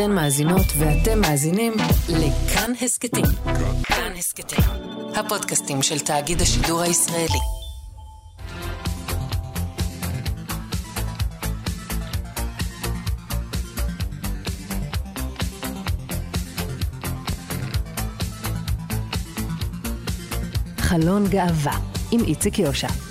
אתן מאזינות ואתם מאזינים לכאן הסכתים. כאן הסכתים, הפודקאסטים של תאגיד השידור הישראלי. חלון גאווה עם איציק יושע.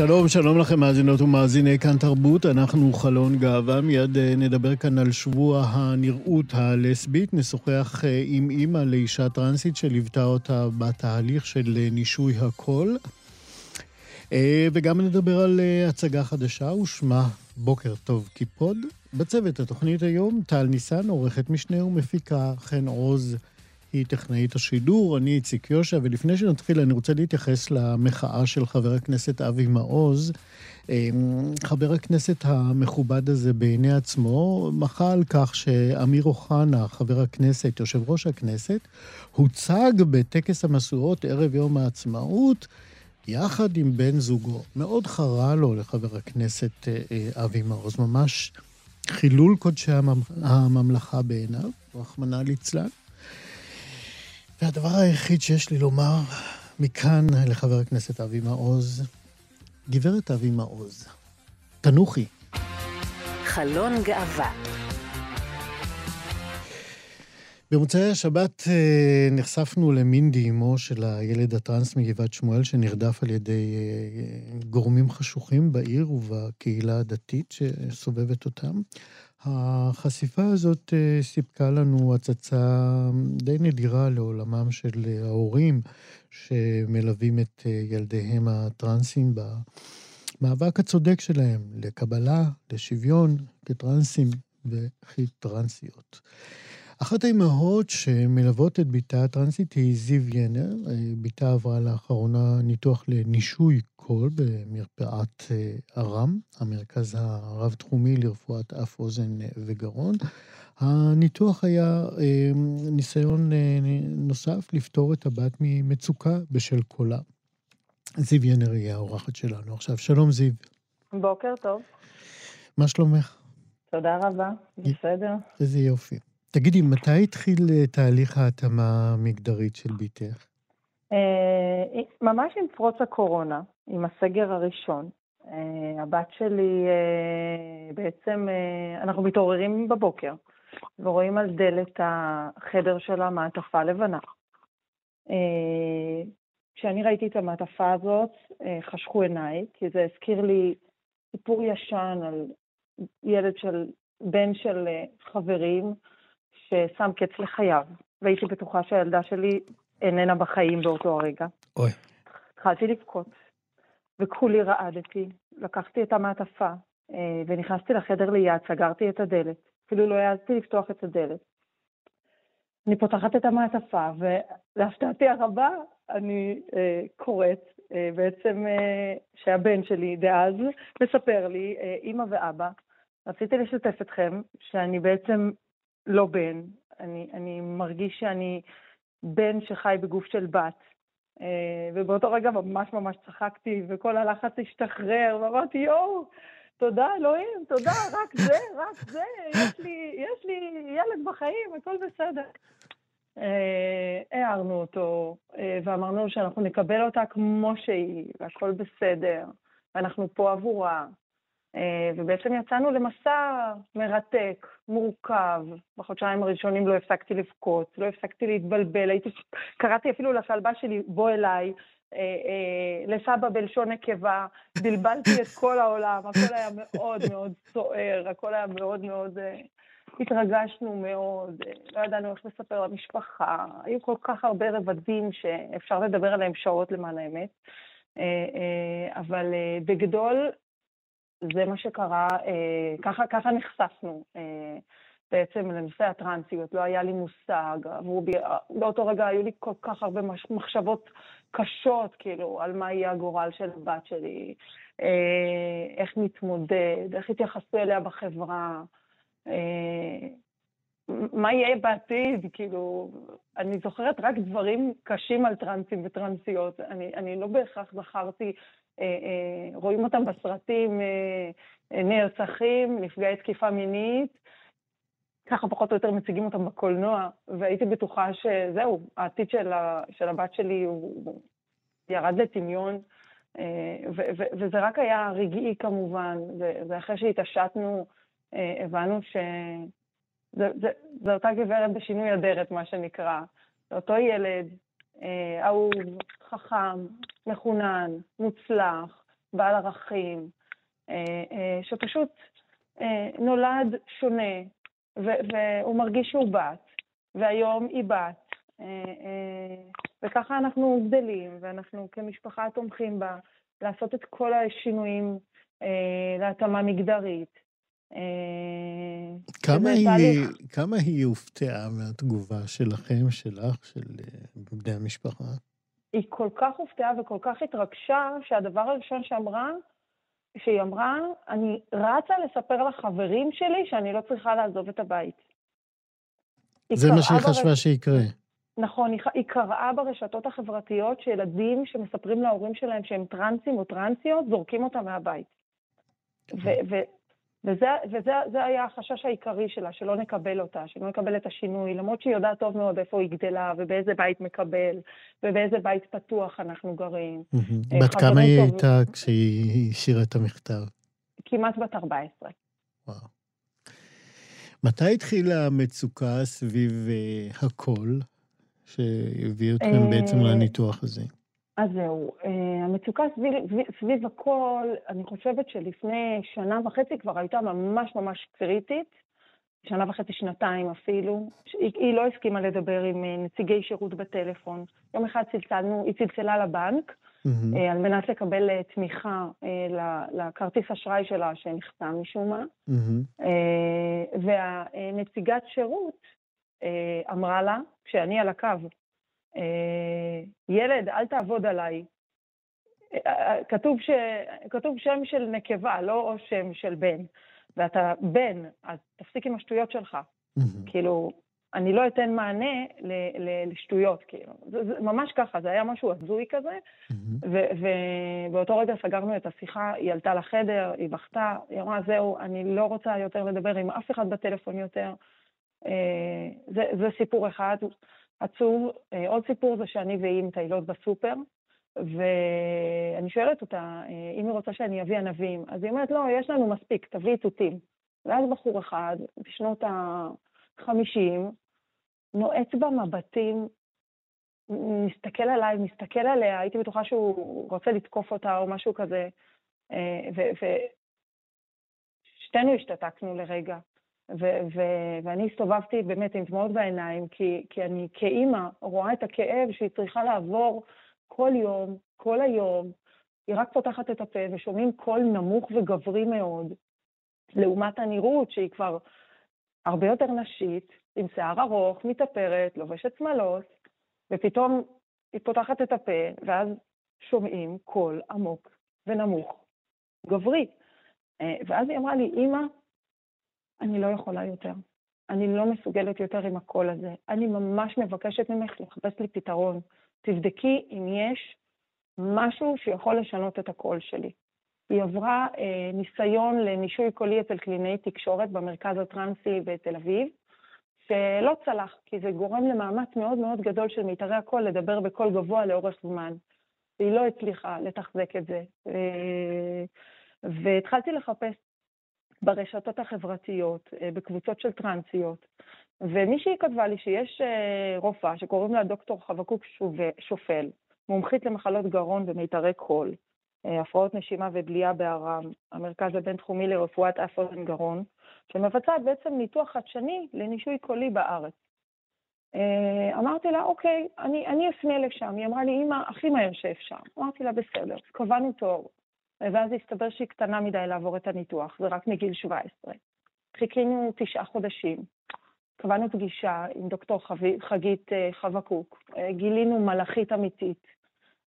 שלום, שלום לכם מאזינות ומאזיני כאן תרבות, אנחנו חלון גאווה, מיד אה, נדבר כאן על שבוע הנראות הלסבית, נשוחח אה, עם אימא לאישה טרנסית שליוותה אותה בתהליך של אה, נישוי הקול, וגם נדבר על הצגה חדשה ושמה בוקר טוב קיפוד. בצוות התוכנית היום טל ניסן, עורכת משנה ומפיקה, חן עוז. היא טכנאית השידור, אני איציק יושע, ולפני שנתחיל אני רוצה להתייחס למחאה של חבר הכנסת אבי מעוז. אמ, חבר הכנסת המכובד הזה בעיני עצמו מחה על כך שאמיר אוחנה, חבר הכנסת, יושב ראש הכנסת, הוצג בטקס המשואות ערב יום העצמאות יחד עם בן זוגו. מאוד חרה לו לחבר הכנסת אה, אה, אבי מעוז, ממש חילול קודשי הממלכה בעיניו, רחמנא ליצלן. והדבר היחיד שיש לי לומר מכאן לחבר הכנסת אבי מעוז, גברת אבי מעוז, תנוחי. חלון גאווה במוצאי השבת אה, נחשפנו למינדי, אמו של הילד הטרנס מגבעת שמואל, שנרדף על ידי אה, גורמים חשוכים בעיר ובקהילה הדתית שסובבת אותם. החשיפה הזאת אה, סיפקה לנו הצצה די נדירה לעולמם של ההורים שמלווים את ילדיהם הטרנסים במאבק הצודק שלהם לקבלה, לשוויון, כטרנסים וכטרנסיות. אחת האימהות שמלוות את בתה הטרנסית היא זיו ינר. אה, בתה עברה לאחרונה ניתוח לנישוי קול במרפאת אה, ארם, המרכז הרב-תחומי לרפואת אף, אוזן וגרון. הניתוח היה אה, ניסיון נוסף לפתור את הבת ממצוקה בשל קולה. זיו ינר היא האורחת שלנו עכשיו. שלום זיו. בוקר טוב. מה שלומך? תודה רבה, בסדר. איזה יופי. תגידי, מתי התחיל אה, תהליך ההתאמה המגדרית של בתך? אה, ממש עם פרוץ הקורונה, עם הסגר הראשון. אה, הבת שלי, בעצם, אנחנו מתעוררים בבוקר ורואים על דלת החדר שלה מעטפה לבנה. כשאני ראיתי את המעטפה הזאת, חשכו עיניי, כי זה הזכיר לי סיפור ישן על ילד של, בן של חברים, ששם קץ לחייו, והייתי בטוחה שהילדה שלי איננה בחיים באותו הרגע. אוי. התחלתי לבכות, וכולי רעדתי. לקחתי את המעטפה אה, ונכנסתי לחדר ליד, סגרתי את הדלת. אפילו לא העזתי לפתוח את הדלת. אני פותחת את המעטפה, ולהפתעתי הרבה, אני אה, קוראת אה, בעצם אה, שהבן שלי דאז מספר לי, אה, אימא ואבא, רציתי לשתף אתכם שאני בעצם לא בן, אני, אני מרגיש שאני בן שחי בגוף של בת. אה, ובאותו רגע ממש ממש צחקתי, וכל הלחץ השתחרר, ואמרתי, יואו, תודה אלוהים, תודה, רק זה, רק זה, יש לי, יש לי ילד בחיים, הכל בסדר. אה, הערנו אותו, אה, ואמרנו שאנחנו נקבל אותה כמו שהיא, והכל בסדר, ואנחנו פה עבורה, ובעצם יצאנו למסע מרתק, מורכב. בחודשיים הראשונים לא הפסקתי לבכות, לא הפסקתי להתבלבל. הייתי, קראתי אפילו לכלבה שלי, בוא אליי, אה, אה, לסבא בלשון נקבה, בלבלתי את כל העולם, הכל היה מאוד מאוד סוער, הכל היה מאוד מאוד... התרגשנו מאוד, לא ידענו איך לספר למשפחה, היו כל כך הרבה רבדים שאפשר לדבר עליהם שעות למען האמת. אבל בגדול, זה מה שקרה, אה, ככה, ככה נחשפנו אה, בעצם לנושא הטרנסיות, לא היה לי מושג, עברו בי, באותו רגע היו לי כל כך הרבה מחשבות קשות, כאילו, על מה יהיה הגורל של הבת שלי, אה, איך נתמודד, איך יתייחסו אליה בחברה. אה, מה יהיה בעתיד? כאילו, אני זוכרת רק דברים קשים על טרנסים וטרנסיות. אני, אני לא בהכרח זכרתי, אה, אה, רואים אותם בסרטים אה, אה, נרצחים, נפגעי תקיפה מינית, ככה פחות או יותר מציגים אותם בקולנוע, והייתי בטוחה שזהו, העתיד של, ה, של הבת שלי הוא, ירד לטמיון. אה, וזה רק היה רגעי כמובן, ואחרי שהתעשתנו, אה, הבנו ש... זו אותה גברת בשינוי אדרת, מה שנקרא. זה אותו ילד, אה, אהוב, חכם, מחונן, מוצלח, בעל ערכים, אה, אה, שפשוט נולד שונה, ו- והוא מרגיש שהוא בת, והיום היא בת. וככה אנחנו גדלים, ואנחנו כמשפחה תומכים בה, לעשות את כל השינויים להתאמה מגדרית. אה, כמה היא, כמה היא הופתעה מהתגובה שלכם, שלך, של אה, בני המשפחה? היא כל כך הופתעה וכל כך התרגשה, שהדבר הראשון שאמרה, שהיא אמרה, אני רצה לספר לחברים שלי שאני לא צריכה לעזוב את הבית. זה מה שהיא חשבה בר... שיקרה. נכון, היא, קראה ברשתות החברתיות שילדים שמספרים להורים שלהם שהם טרנסים או טרנסיות, זורקים אותם מהבית. כן. ו- וזה, וזה היה החשש העיקרי שלה, שלא נקבל אותה, שלא נקבל את השינוי, למרות שהיא יודעת טוב מאוד איפה היא גדלה, ובאיזה בית מקבל, ובאיזה בית פתוח אנחנו גרים. אה, בת כמה היא הייתה כשהיא השאירה את המכתב? כמעט בת 14. וואו. מתי התחילה המצוקה סביב uh, הכל, שהביא אתכם בעצם אה, לניתוח הזה? אז זהו, אה, המצוקה סביב, סביב הכל, אני חושבת שלפני שנה וחצי כבר הייתה ממש ממש קריטית, שנה וחצי, שנתיים אפילו. היא, היא לא הסכימה לדבר עם אה, נציגי שירות בטלפון. יום אחד צלצלנו, היא צלצלה לבנק, mm-hmm. על מנת לקבל תמיכה לכרטיס אשראי שלה שנחתם משום מה. Mm-hmm. והנציגת שירות אמרה לה, כשאני על הקו, ילד, אל תעבוד עליי. אה, אה, כתוב, ש... כתוב שם של נקבה, לא שם של בן. ואתה בן, אז תפסיק עם השטויות שלך. כאילו, אני לא אתן מענה ל... ל... לשטויות, כאילו. זה, זה ממש ככה, זה היה משהו הזוי כזה, ו... ובאותו רגע סגרנו את השיחה, היא עלתה לחדר, היא בכתה, היא אמרה, זהו, אני לא רוצה יותר לדבר עם אף אחד בטלפון יותר. זה, זה סיפור אחד. עצוב. אה, עוד סיפור זה שאני והיא מטיילות בסופר, ואני שואלת אותה אה, אם היא רוצה שאני אביא ענבים. אז היא אומרת, לא, יש לנו מספיק, תביאי תותים. ואז בחור אחד, בשנות ה-50, נועץ במבטים, מסתכל עליי, מסתכל עליה, הייתי בטוחה שהוא רוצה לתקוף אותה או משהו כזה. אה, ושתינו השתתקנו לרגע. ו- ו- ואני הסתובבתי באמת עם דמעות בעיניים, כי, כי אני כאימא רואה את הכאב שהיא צריכה לעבור כל יום, כל היום. היא רק פותחת את הפה ושומעים קול נמוך וגברי מאוד, לעומת הנראות שהיא כבר הרבה יותר נשית, עם שיער ארוך, מתאפרת, לובשת שמלות, ופתאום היא פותחת את הפה, ואז שומעים קול עמוק ונמוך, גברי. אה, ואז היא אמרה לי, אמא, אני לא יכולה יותר. אני לא מסוגלת יותר עם הקול הזה. אני ממש מבקשת ממך לחפש לי פתרון. תבדקי אם יש משהו שיכול לשנות את הקול שלי. היא עברה אה, ניסיון לנישוי קולי אצל קלינאי תקשורת במרכז הטרנסי בתל אביב, שלא צלח, כי זה גורם למאמץ מאוד מאוד גדול של מיתרי הקול לדבר בקול גבוה לאורך זמן. והיא לא הצליחה לתחזק את זה. אה, והתחלתי לחפש ברשתות החברתיות, אה, בקבוצות של טרנסיות. ומישהי כתבה לי שיש אה, רופאה שקוראים לה דוקטור חבקוק שופל, מומחית למחלות גרון ומיתרי קול, אה, הפרעות נשימה ובליעה בארם, המרכז הבינתחומי לרפואת אף אוזן גרון, שמבצעת בעצם ניתוח חדשני לנישוי קולי בארץ. אמרתי לה, אוקיי, אני, אני אפנה לשם. היא אמרה לי, אמא, הכי מהר שאפשר. אמרתי לה, בסדר, קבענו תור. ואז הסתבר שהיא קטנה מדי לעבור את הניתוח, זה רק מגיל 17. חיכינו תשעה חודשים. קבענו פגישה עם דוקטור חגית אה, חבקוק, אה, גילינו מלאכית אמיתית,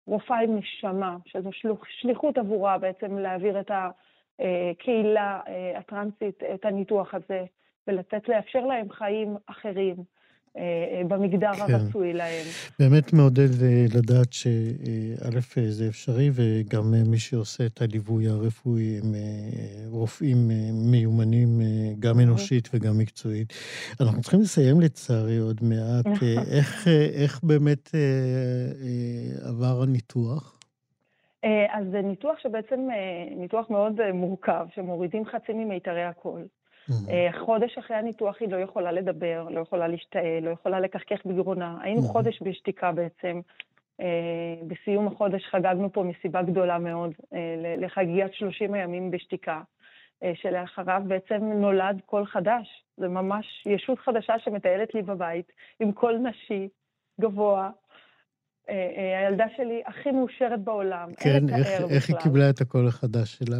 רופאה עם נשמה, שזו שליחות עבורה בעצם להעביר את הקהילה אה, הטרנסית, את הניתוח הזה. ולתת, לאפשר להם חיים אחרים. אה, אה, במגדר כן. הרצוי להם. באמת מעודד אה, לדעת שא', זה אפשרי, וגם מי שעושה את הליווי הרפואי הם רופאים מיומנים, גם אנושית וגם מקצועית. אנחנו צריכים לסיים לצערי עוד מעט. נכון. איך, איך באמת עבר הניתוח? אז זה ניתוח שבעצם, ניתוח מאוד מורכב, שמורידים חצי ממיתרי הקול. Mm-hmm. חודש אחרי הניתוח היא לא יכולה לדבר, לא יכולה להשתעל, לא יכולה לקחקח בגרונה. היינו mm-hmm. חודש בשתיקה בעצם. אה, בסיום החודש חגגנו פה מסיבה גדולה מאוד אה, לחגיגת 30 הימים בשתיקה, שלאחריו בעצם נולד קול חדש. זה ממש ישות חדשה שמטיילת לי בבית, עם קול נשי, גבוה. הילדה שלי הכי מאושרת בעולם, כן, איך, איך היא קיבלה את הקול החדש שלה?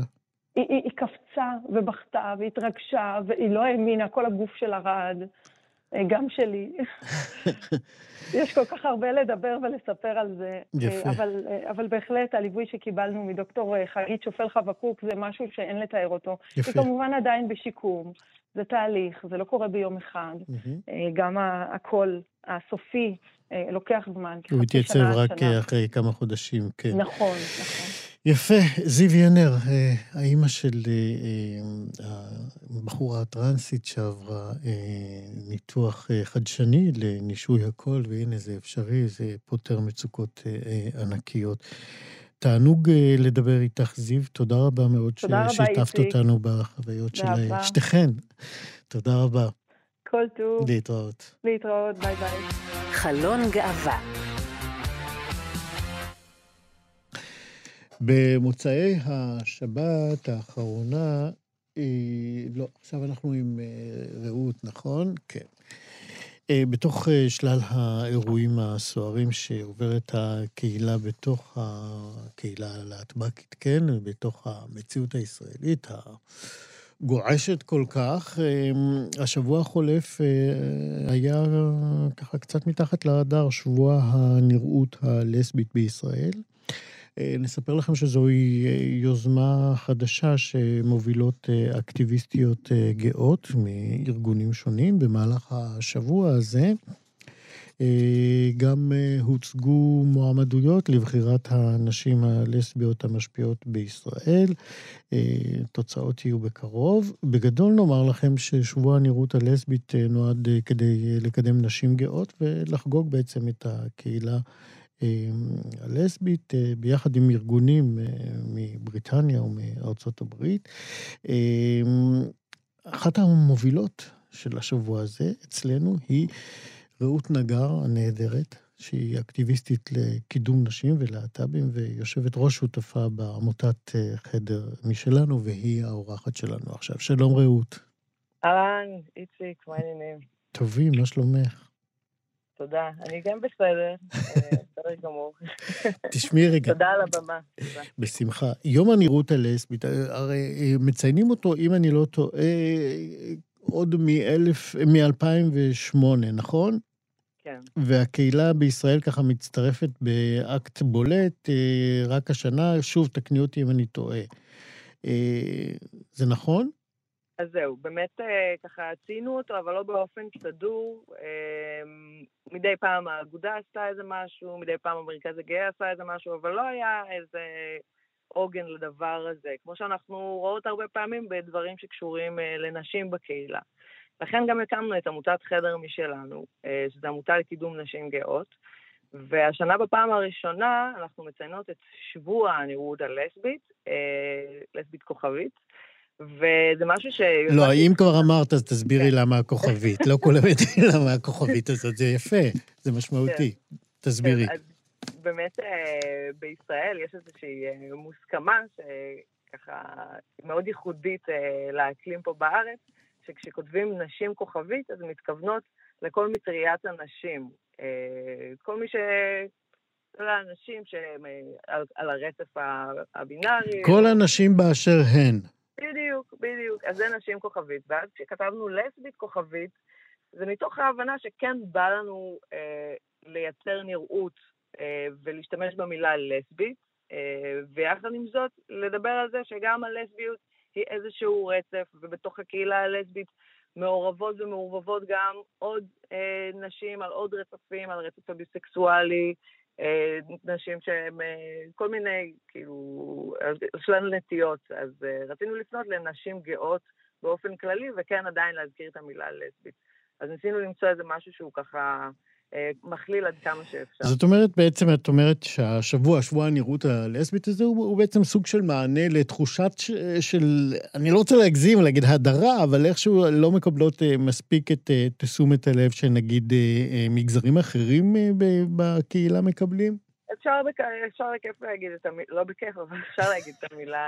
היא, היא, היא קפצה ובכתה והתרגשה, והיא לא האמינה, כל הגוף שלה רעד, אה, גם שלי. יש כל כך הרבה לדבר ולספר על זה. יפה. אבל, אה, אבל בהחלט הליווי שקיבלנו מדוקטור אה, חגית שופל חבקוק זה משהו שאין לתאר אותו. יפה. היא כמובן עדיין בשיקום, זה תהליך, זה לא קורה ביום אחד. Mm-hmm. גם הקול הסופי לוקח זמן. הוא התייצב רק שנה. אחרי כמה חודשים, כן. נכון, נכון. יפה. זיו ינר, אה, האימא של אה, אה, הבחורה הטרנסית שעברה ניתוח חדשני לנישוי הקול, והנה זה אפשרי, זה פותר מצוקות ענקיות. תענוג לדבר איתך, זיו. תודה רבה מאוד ששיתפת אותנו בחוויות של שתיכן. תודה רבה. כל טוב. להתראות. להתראות, ביי ביי. חלון גאווה במוצאי השבת האחרונה, אה, לא, עכשיו אנחנו עם אה, רעות, נכון? כן. אה, בתוך שלל האירועים הסוערים שעוברת הקהילה בתוך הקהילה הלהטב"קית, כן? בתוך המציאות הישראלית הגועשת כל כך. השבוע החולף היה ככה קצת מתחת לרדאר, שבוע הנראות הלסבית בישראל. אה, נספר לכם שזוהי אה, יוזמה חדשה שמובילות אה, אקטיביסטיות גאות מארגונים שונים במהלך השבוע הזה. גם הוצגו מועמדויות לבחירת הנשים הלסביות המשפיעות בישראל. תוצאות יהיו בקרוב. בגדול נאמר לכם ששבוע הנראות הלסבית נועד כדי לקדם נשים גאות ולחגוג בעצם את הקהילה הלסבית, אה, ביחד עם ארגונים אה, מבריטניה ומארצות הברית. אחת המובילות של השבוע הזה אצלנו היא רעות נגר הנהדרת, שהיא אקטיביסטית לקידום נשים ולהט"בים ויושבת ראש שותפה בעמותת אה, חדר משלנו, והיא האורחת שלנו עכשיו. שלום רעות. אהלן, איציק, מה העניינים? טובים, מה שלומך? תודה. אני גם בסדר, אה, בסדר גמור. תשמעי רגע. תודה על הבמה. בשמחה. יום הנראות הלסבית, הרי אה, מציינים אותו, אם אני לא טועה, עוד מ-2008, נכון? כן. והקהילה בישראל ככה מצטרפת באקט בולט אה, רק השנה, שוב, תקני אותי אם אני טועה. זה נכון? אז זהו, באמת אה, ככה ציינו אותו, אבל לא באופן סדור. אה, מדי פעם האגודה עשתה איזה משהו, מדי פעם המרכז הגאה עשה איזה משהו, אבל לא היה איזה עוגן לדבר הזה, כמו שאנחנו רואות הרבה פעמים בדברים שקשורים אה, לנשים בקהילה. לכן גם הקמנו את עמותת חדר משלנו, שזו עמותה לקידום נשים גאות. והשנה בפעם הראשונה אנחנו מציינות את שבוע הנראות הלסבית, לסבית כוכבית, וזה משהו ש... לא, אם כבר אמרת, אז תסבירי כן. למה הכוכבית. לא כולם יודעים למה הכוכבית הזאת, זה יפה, זה משמעותי. כן. תסבירי. כן, באמת אה, בישראל יש איזושהי אה, מוסכמה שככה מאוד ייחודית אה, לאקלים פה בארץ, שכשכותבים נשים כוכבית, אז מתכוונות לכל מטריית הנשים. כל מי ש... כל האנשים שהם על הרצף הבינארי. כל הנשים באשר הן. בדיוק, בדיוק. אז זה נשים כוכבית. ואז כשכתבנו לסבית כוכבית, זה מתוך ההבנה שכן בא לנו אה, לייצר נראות אה, ולהשתמש במילה לסבית, אה, ויחד עם זאת, לדבר על זה שגם הלסביות היא איזשהו רצף, ובתוך הקהילה הלסבית מעורבות ומעורבבות גם עוד אה, נשים על עוד רצפים, על רצף הביסקסואלי, נשים שהן אה, כל מיני, כאילו, יש לנו נטיות. אז אה, רצינו לפנות לנשים גאות באופן כללי, וכן עדיין להזכיר את המילה לסבית. אז ניסינו למצוא איזה משהו שהוא ככה... אה, מכליל עד כמה שאפשר. זאת אומרת, בעצם את אומרת שהשבוע, שבוע הנראות הלסבית הזה, הוא, הוא בעצם סוג של מענה לתחושת ש, של, אני לא רוצה להגזים, להגיד הדרה, אבל איכשהו לא מקבלות אה, מספיק את אה, תשומת הלב שנגיד מגזרים אחרים בקהילה מקבלים? אפשר, בכ... אפשר בכיף להגיד את המילה, לא בכיף, אבל אפשר להגיד את המילה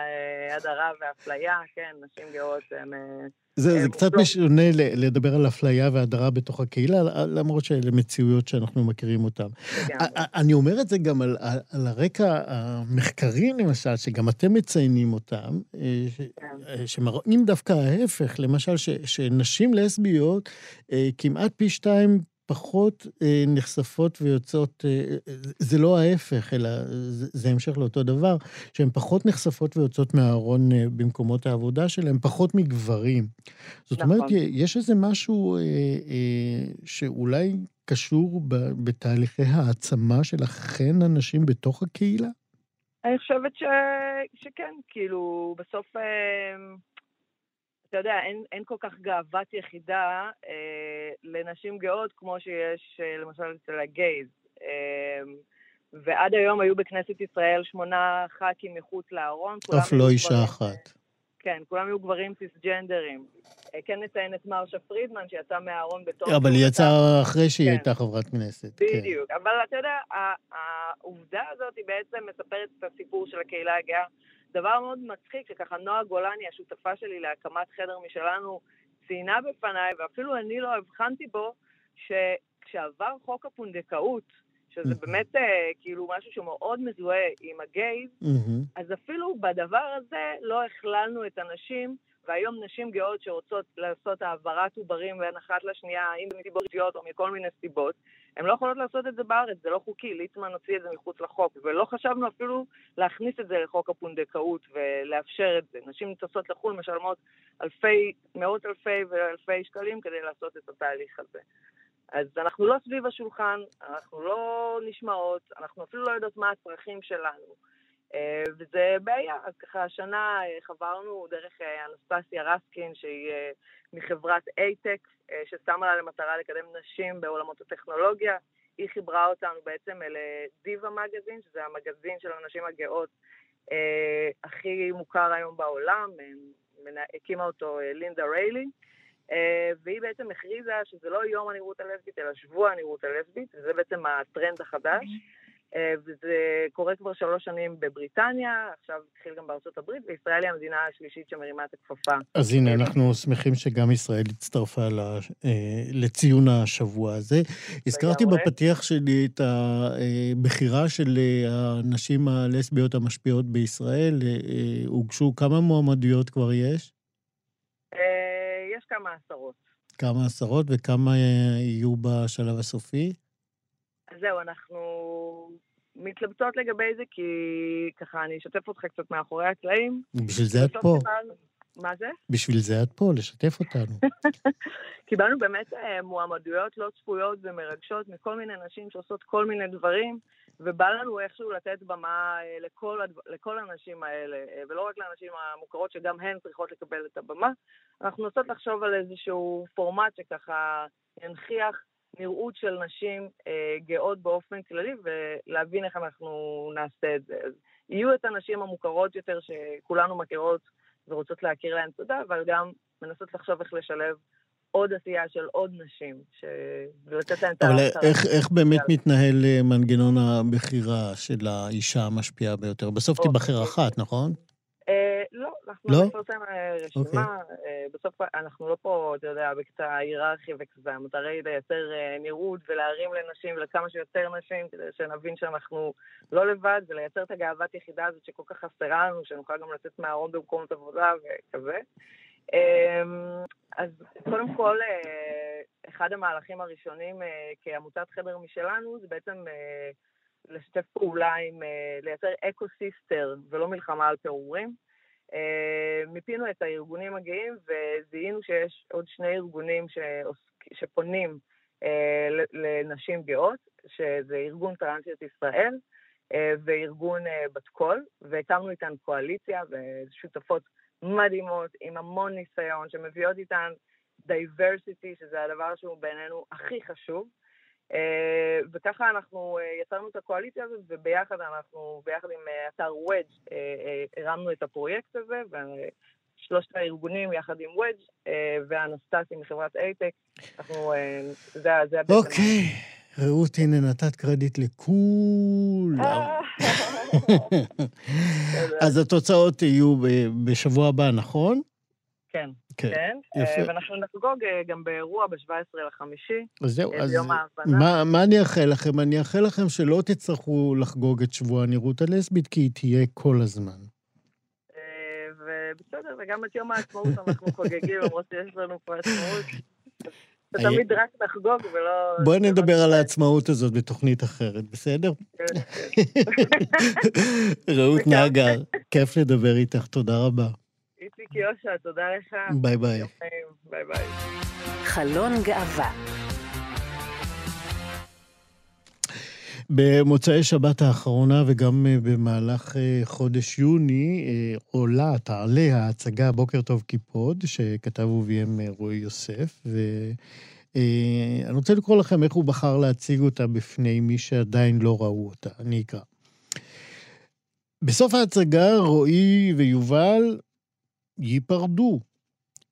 הדרה ואפליה, כן, נשים גאות הן... זה, זה קצת משונה לדבר על אפליה והדרה בתוך הקהילה, למרות שאלה מציאויות שאנחנו מכירים אותן. אני אומר את זה גם על, על הרקע המחקרי, למשל, שגם אתם מציינים אותם, אה, כן. שמראים דווקא ההפך, למשל, ש, שנשים לסביות אה, כמעט פי שתיים פחות אה, נחשפות ויוצאות, אה, זה לא ההפך, אלא זה, זה המשך לאותו דבר, שהן פחות נחשפות ויוצאות מהארון אה, במקומות העבודה שלהן, פחות מגברים. זאת נכון. אומרת, יש איזה משהו אה, אה, שאולי קשור ב, בתהליכי העצמה של אכן אנשים בתוך הקהילה? אני חושבת ש... שכן, כאילו, בסוף... אה... אתה יודע, אין, אין כל כך גאוות יחידה אה, לנשים גאות כמו שיש אה, למשל אצל הגייז. אה, ועד היום היו בכנסת ישראל שמונה ח"כים מחוץ לארון. אף לא אישה אחת. כן, כולם היו גברים סיסג'נדרים. אה, כן נציין את מרשה פרידמן, שיצאה מהארון בתור... אבל היא יצאה אחרי שהיא כן. הייתה חברת כנסת. כן. בדיוק. כן. אבל אתה יודע, העובדה הזאת היא בעצם מספרת את הסיפור של הקהילה הגאה. דבר מאוד מצחיק, שככה נועה גולני, השותפה שלי להקמת חדר משלנו, ציינה בפניי, ואפילו אני לא הבחנתי בו, שכשעבר חוק הפונדקאות, שזה באמת אה, כאילו משהו שמאוד מזוהה עם הגייז, אז אפילו בדבר הזה לא הכללנו את הנשים, והיום נשים גאות שרוצות לעשות העברת עוברים בין אחת לשנייה, אם מסיבות אישיות או מכל מיני סיבות, הן לא יכולות לעשות את זה בארץ, זה לא חוקי, ליצמן הוציא את זה מחוץ לחוק, ולא חשבנו אפילו להכניס את זה לחוק הפונדקאות ולאפשר את זה. נשים טסות לחו"ל משלמות אלפי, מאות אלפי ואלפי שקלים כדי לעשות את התהליך הזה. אז אנחנו לא סביב השולחן, אנחנו לא נשמעות, אנחנו אפילו לא יודעות מה הצרכים שלנו. אה, וזה בעיה, אז ככה השנה אה, חברנו דרך אה, אנסטסיה רסקין, שהיא מחברת אייטק, ששמה לה למטרה לקדם נשים בעולמות הטכנולוגיה. היא חיברה אותנו בעצם לדיווה מגזין, שזה המגזין של הנשים הגאות הכי מוכר היום בעולם, הקימה אותו לינדה ריילי. והיא בעצם הכריזה שזה לא יום הנראות הלסבית, אלא שבוע הנראות הלסבית, וזה בעצם הטרנד החדש. אה, וזה קורה כבר שלוש שנים בבריטניה, עכשיו התחיל גם בארצות הברית, וישראל היא המדינה השלישית שמרימה את הכפפה. אז הנה, אה, אנחנו שמחים שגם ישראל הצטרפה אה, לציון השבוע הזה. הזכרתי בפתיח שלי את הבחירה של הנשים הלסביות המשפיעות בישראל. הוגשו כמה מועמדויות כבר יש? יש כמה עשרות. כמה עשרות, וכמה יהיו בשלב הסופי? אז זהו, אנחנו מתלבטות לגבי זה, כי ככה אני אשתף אותך קצת מאחורי הקלעים. בשביל זה את פה. קיבלנו... מה זה? בשביל זה את פה, לשתף אותנו. קיבלנו באמת אה, מועמדויות לא צפויות ומרגשות מכל מיני נשים שעושות כל מיני דברים, ובא לנו איכשהו לתת במה אה, לכל, הדבר, לכל הנשים האלה, אה, ולא רק לנשים המוכרות שגם הן צריכות לקבל את הבמה. אנחנו נוסעות לחשוב על איזשהו פורמט שככה ינכיח נראות של נשים אה, גאות באופן כללי ולהבין איך אנחנו נעשה את זה. אז יהיו את הנשים המוכרות יותר שכולנו מכירות ורוצות להכיר להן תודה, אבל גם מנסות לחשוב איך לשלב עוד עשייה של עוד נשים, ש... ולתת להן את ה... אבל איך, איך באמת מתנהל אה, מנגנון הבחירה של האישה המשפיעה ביותר? בסוף תיבחר אחת, נכון? אה, לא, אנחנו לא נפרסם אה, רשימה. Okay. אה, בסוף אנחנו לא פה, אתה יודע, בקטע היררכי וכזה. המטרה היא לייצר נראות ולהרים לנשים ולכמה שיותר נשים, כדי שנבין שאנחנו לא לבד, ולייצר את הגאוות יחידה הזאת שכל כך חסרה לנו, שנוכל גם לצאת מהארון במקומות עבודה וכזה. אז קודם כל, אחד המהלכים הראשונים כעמותת חדר משלנו, זה בעצם לשתף פעולה עם, לייצר אקו-סיסטם ולא מלחמה על פירורים. מיפינו את הארגונים הגאים וזיהינו שיש עוד שני ארגונים שפונים לנשים גאות, שזה ארגון טרנסיות ישראל וארגון בת קול, והקמנו איתן קואליציה ושותפות מדהימות עם המון ניסיון שמביאות איתן diversity, שזה הדבר שהוא בעינינו הכי חשוב. אה, וככה אנחנו אה, יצרנו את הקואליציה הזאת, וביחד אנחנו, ביחד עם אה, אתר וודג' הרמנו את הפרויקט הזה, ושלושת הארגונים יחד עם וודג' ואנסטסיה מחברת אייטק, אנחנו, זה, זה בעצם... אוקיי, רעות, הנה נתת קרדיט לכולם. אז התוצאות יהיו בשבוע הבא, נכון? כן, כן. כן. יפה. ואנחנו נחגוג אה, גם באירוע ב-17 לחמישי. אז זהו, אה, אז מה, מה אני אאחל לכם? אני אאחל לכם שלא תצטרכו לחגוג את שבוע הנראות הלסבית, כי היא תהיה כל הזמן. אה, ובסדר, וגם את יום העצמאות אנחנו חוגגים, למרות שיש לנו פה עצמאות. תמיד רק נחגוג ולא... בואי נדבר על העצמאות הזאת בתוכנית אחרת, בסדר? כן, כן. רעות נגר, כיף לדבר איתך, תודה רבה. איציק יושע, תודה לך. ביי ביי. ביי ביי. חלון גאווה. במוצאי שבת האחרונה וגם אה, במהלך אה, חודש יוני אה, עולה, תעלה ההצגה בוקר טוב קיפוד, שכתב וביים רועי יוסף, ואני רוצה לקרוא לכם איך הוא בחר להציג אותה בפני מי שעדיין לא ראו אותה. אני אקרא. בסוף ההצגה רועי ויובל ייפרדו.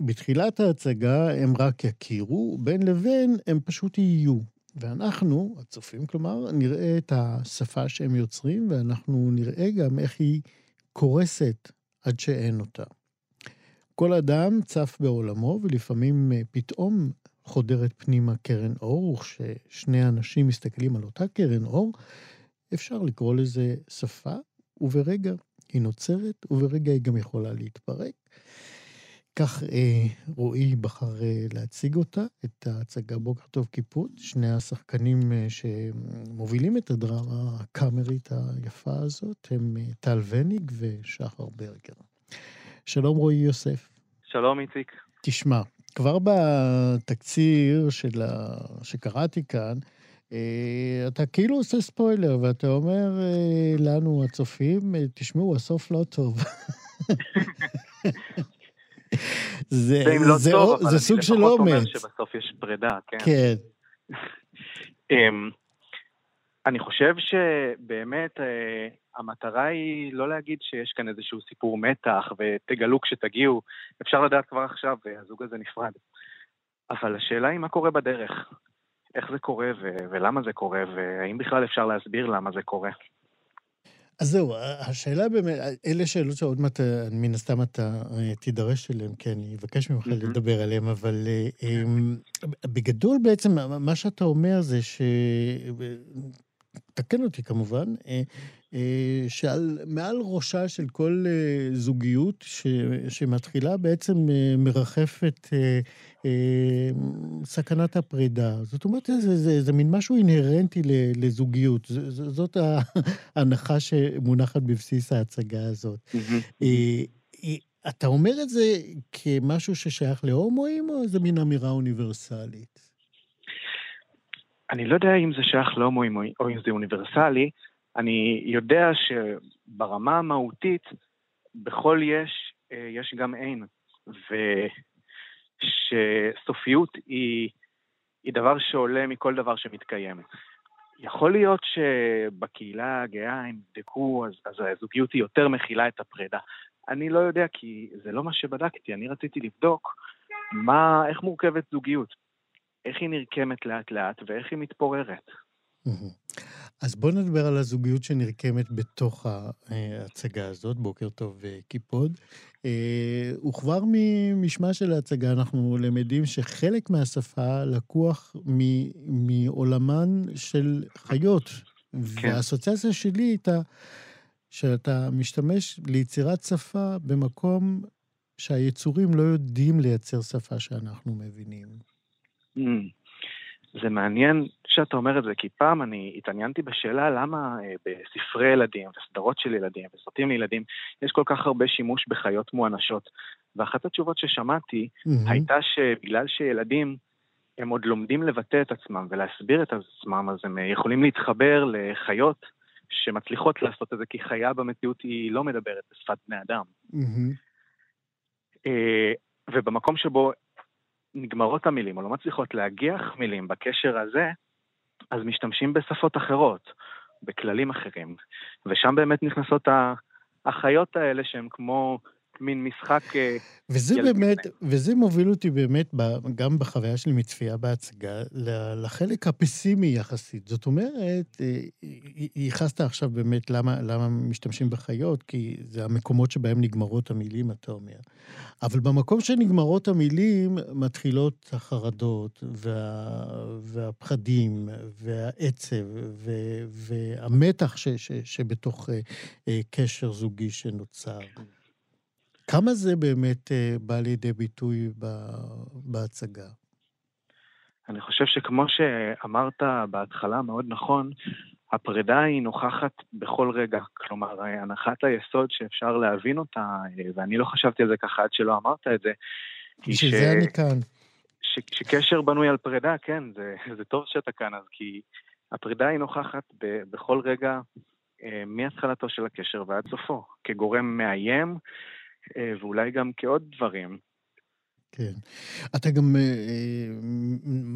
בתחילת ההצגה הם רק יכירו, בין לבין הם פשוט יהיו. ואנחנו, הצופים כלומר, נראה את השפה שהם יוצרים, ואנחנו נראה גם איך היא קורסת עד שאין אותה. כל אדם צף בעולמו, ולפעמים אה, פתאום חודרת פנימה קרן אור, וכששני אנשים מסתכלים על אותה קרן אור, אפשר לקרוא לזה שפה, וברגע היא נוצרת, וברגע היא גם יכולה להתפרק. כך אה, רועי בחר אה, להציג אותה, את ההצגה בוקר טוב קיפוד, שני השחקנים אה, שמובילים את הדרמה הקאמרית היפה הזאת הם אה, טל וניג ושחר ברגר. שלום רועי יוסף. שלום איציק. תשמע, כבר בתקציר של ה... שקראתי כאן, אתה כאילו עושה ספוילר, ואתה אומר אה, לנו, הצופים, אה, תשמעו, הסוף לא טוב. זה, לא זה, טוב, זה, זה סוג של אומץ. אני לפחות אומר שבסוף יש פרידה, כן. כן. um, אני חושב שבאמת המטרה היא לא להגיד שיש כאן איזשהו סיפור מתח ותגלו כשתגיעו, אפשר לדעת כבר עכשיו, הזוג הזה נפרד. אבל השאלה היא מה קורה בדרך. איך זה קורה ו- ולמה זה קורה, והאם בכלל אפשר להסביר למה זה קורה. אז זהו, השאלה באמת, אלה שאלות שעוד מעט, מן הסתם אתה אה, תידרש אליהן, כן, אני אבקש ממך mm-hmm. לדבר עליהן, אבל אה, אמ, בגדול בעצם, מה שאתה אומר זה ש... תקן אותי כמובן, אה, שעל מעל ראשה של כל זוגיות ש, שמתחילה בעצם מרחפת אה, סכנת הפרידה. זאת אומרת, זה, זה, זה, זה מין משהו אינהרנטי לזוגיות. ז, ז, זאת ההנחה שמונחת בבסיס ההצגה הזאת. אה, אה, אתה אומר את זה כמשהו ששייך להומואים, או איזה מין אמירה אוניברסלית? אני לא יודע אם זה שייך להומואים או אם זה אוניברסלי. אני יודע שברמה המהותית, בכל יש, יש גם אין. ו... שסופיות היא, היא דבר שעולה מכל דבר שמתקיים. יכול להיות שבקהילה הגאה הם יבדקו, אז, אז הזוגיות היא יותר מכילה את הפרידה. אני לא יודע, כי זה לא מה שבדקתי. אני רציתי לבדוק מה, איך מורכבת זוגיות, איך היא נרקמת לאט-לאט ואיך היא מתפוררת. אז בואו נדבר על הזוגיות שנרקמת בתוך ההצגה הזאת, בוקר טוב קיפוד. אה, וכבר ממשמע של ההצגה אנחנו למדים שחלק מהשפה לקוח מעולמן של חיות. כן. והאסוציאציה שלי הייתה שאתה משתמש ליצירת שפה במקום שהיצורים לא יודעים לייצר שפה שאנחנו מבינים. Mm. זה מעניין שאתה אומר את זה, כי פעם אני התעניינתי בשאלה למה אה, בספרי ילדים וסדרות של ילדים וסרטים לילדים יש כל כך הרבה שימוש בחיות מואנשות. ואחת התשובות ששמעתי mm-hmm. הייתה שבגלל שילדים הם עוד לומדים לבטא את עצמם ולהסביר את עצמם, אז הם יכולים להתחבר לחיות שמצליחות לעשות את זה, כי חיה במציאות היא לא מדברת בשפת בני אדם. Mm-hmm. ובמקום שבו נגמרות המילים, או לא מצליחות להגיח מילים בקשר הזה, אז משתמשים בשפות אחרות, בכללים אחרים. ושם באמת נכנסות החיות האלה שהן כמו מין משחק... אה, וזה באמת, וזה מוביל אותי באמת, גם בחוויה שלי מצפייה בהצגה, לחלק הפסימי יחסית. זאת אומרת, אה, ייחסת עכשיו באמת למה, למה משתמשים בחיות, כי זה המקומות שבהם נגמרות המילים, אתה אומר. אבל במקום שנגמרות המילים, מתחילות החרדות, וה, והפחדים, והעצב, ו, והמתח ש, ש, שבתוך אה, קשר זוגי שנוצר. כמה זה באמת אה, בא לידי ביטוי בהצגה? אני חושב שכמו שאמרת בהתחלה מאוד נכון, הפרידה היא נוכחת בכל רגע. כלומר, הנחת היסוד שאפשר להבין אותה, אה, ואני לא חשבתי על זה ככה עד שלא אמרת את זה, בשביל ש... זה אני כאן. ש... שקשר בנוי על פרידה, כן, זה, זה טוב שאתה כאן, אז כי הפרידה היא נוכחת ב... בכל רגע אה, מהתחלתו של הקשר ועד סופו, כגורם מאיים, אה, ואולי גם כעוד דברים. כן. אתה גם אה,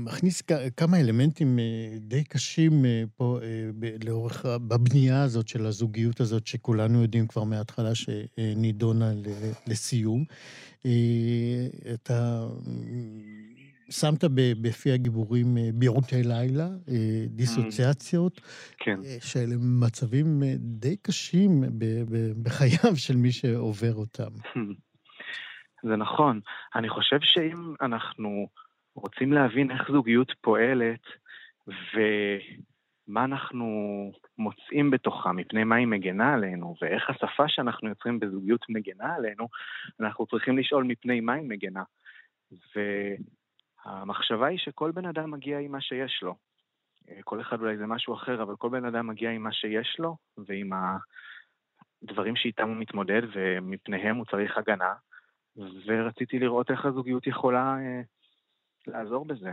מכניס כמה אלמנטים אה, די קשים פה לאורך, בבנייה הזאת של הזוגיות הזאת, שכולנו יודעים כבר מההתחלה שנידונה לסיום. אתה שמת בפי הגיבורים אה, בירוטי לילה, אה, דיסוציאציות, כן. אה, שאלה מצבים די קשים בחייו של מי שעובר אותם. זה נכון. אני חושב שאם אנחנו רוצים להבין איך זוגיות פועלת ומה אנחנו מוצאים בתוכה, מפני מה היא מגנה עלינו, ואיך השפה שאנחנו יוצרים בזוגיות מגנה עלינו, אנחנו צריכים לשאול מפני מה היא מגנה. ו... המחשבה היא שכל בן אדם מגיע עם מה שיש לו. אה, כל אחד אולי זה משהו אחר, אבל כל בן אדם מגיע עם מה שיש לו, ועם הדברים שאיתם הוא מתמודד, ומפניהם הוא צריך הגנה, ורציתי לראות איך הזוגיות יכולה אה, לעזור בזה.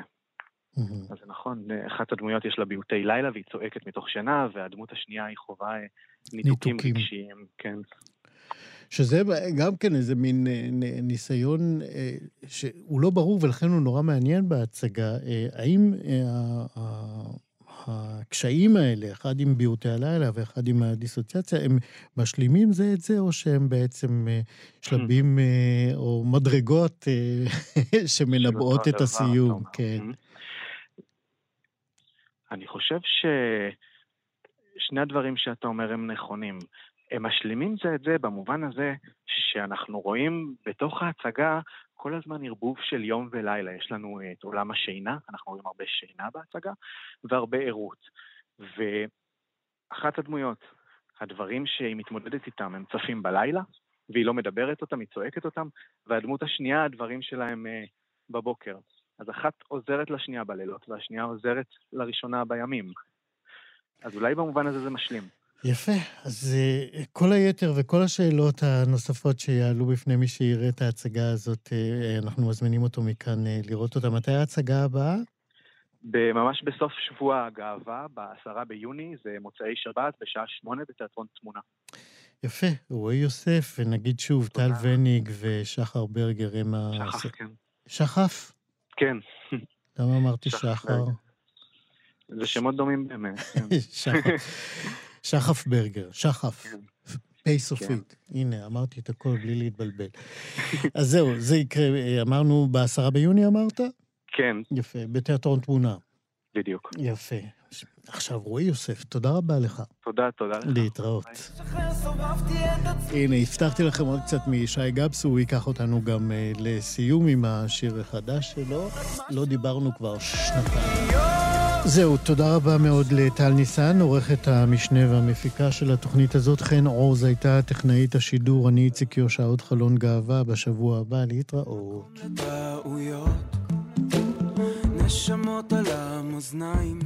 Mm-hmm. אז זה נכון, אחת הדמויות יש לה ביוטי לילה והיא צועקת מתוך שינה, והדמות השנייה היא חווה אה, ניתוקים רגשיים, כן. שזה גם כן איזה מין אה, ניסיון אה, שהוא לא ברור ולכן הוא נורא מעניין בהצגה. אה, האם הקשיים האלה, אחד עם ביעוטי הלילה ואחד עם הדיסוציאציה, הם משלימים זה את זה, או שהם בעצם שלבים או מדרגות שמנבאות את הסיום? כן. אני חושב ששני הדברים שאתה אומר הם נכונים. הם משלימים זה את זה במובן הזה שאנחנו רואים בתוך ההצגה כל הזמן ערבוב של יום ולילה. יש לנו את עולם השינה, אנחנו רואים הרבה שינה בהצגה, והרבה ערות. ואחת הדמויות, הדברים שהיא מתמודדת איתם, הם צפים בלילה, והיא לא מדברת אותם, היא צועקת אותם, והדמות השנייה, הדברים שלהם אה, בבוקר. אז אחת עוזרת לשנייה בלילות, והשנייה עוזרת לראשונה בימים. אז אולי במובן הזה זה משלים. יפה. אז uh, כל היתר וכל השאלות הנוספות שיעלו בפני מי שיראה את ההצגה הזאת, uh, אנחנו מזמינים אותו מכאן uh, לראות אותה. מתי ההצגה הבאה? ממש בסוף שבוע הגאווה, בעשרה ביוני, זה מוצאי שבת, בשעה שמונה בתיאטרון תמונה. יפה, רועי יוסף, ונגיד שוב, טל וניג ושחר ברגר הם ה... שחף, כן. שחף? כן. למה אמרתי שחר? זה שמות דומים באמת. כן. שחף. ברגר, שחף. כן. פ' סופית. כן. הנה, אמרתי את הכל בלי להתבלבל. אז זהו, זה יקרה, אמרנו בעשרה ביוני אמרת? כן. יפה, בתיאטרון תמונה. בדיוק. יפה. עכשיו, רועי יוסף, תודה רבה לך. תודה, תודה לך. להתראות. הנה, הבטחתי לכם עוד קצת מישי גבס, הוא ייקח אותנו גם uh, לסיום עם השיר החדש שלו. לא דיברנו כבר שנתיים. זהו, תודה רבה מאוד לטל ניסן, עורכת המשנה והמפיקה של התוכנית הזאת. חן עוז הייתה טכנאית השידור, אני איציק יושע, עוד חלון גאווה בשבוע הבא, להתראות. נשמות על המאזניים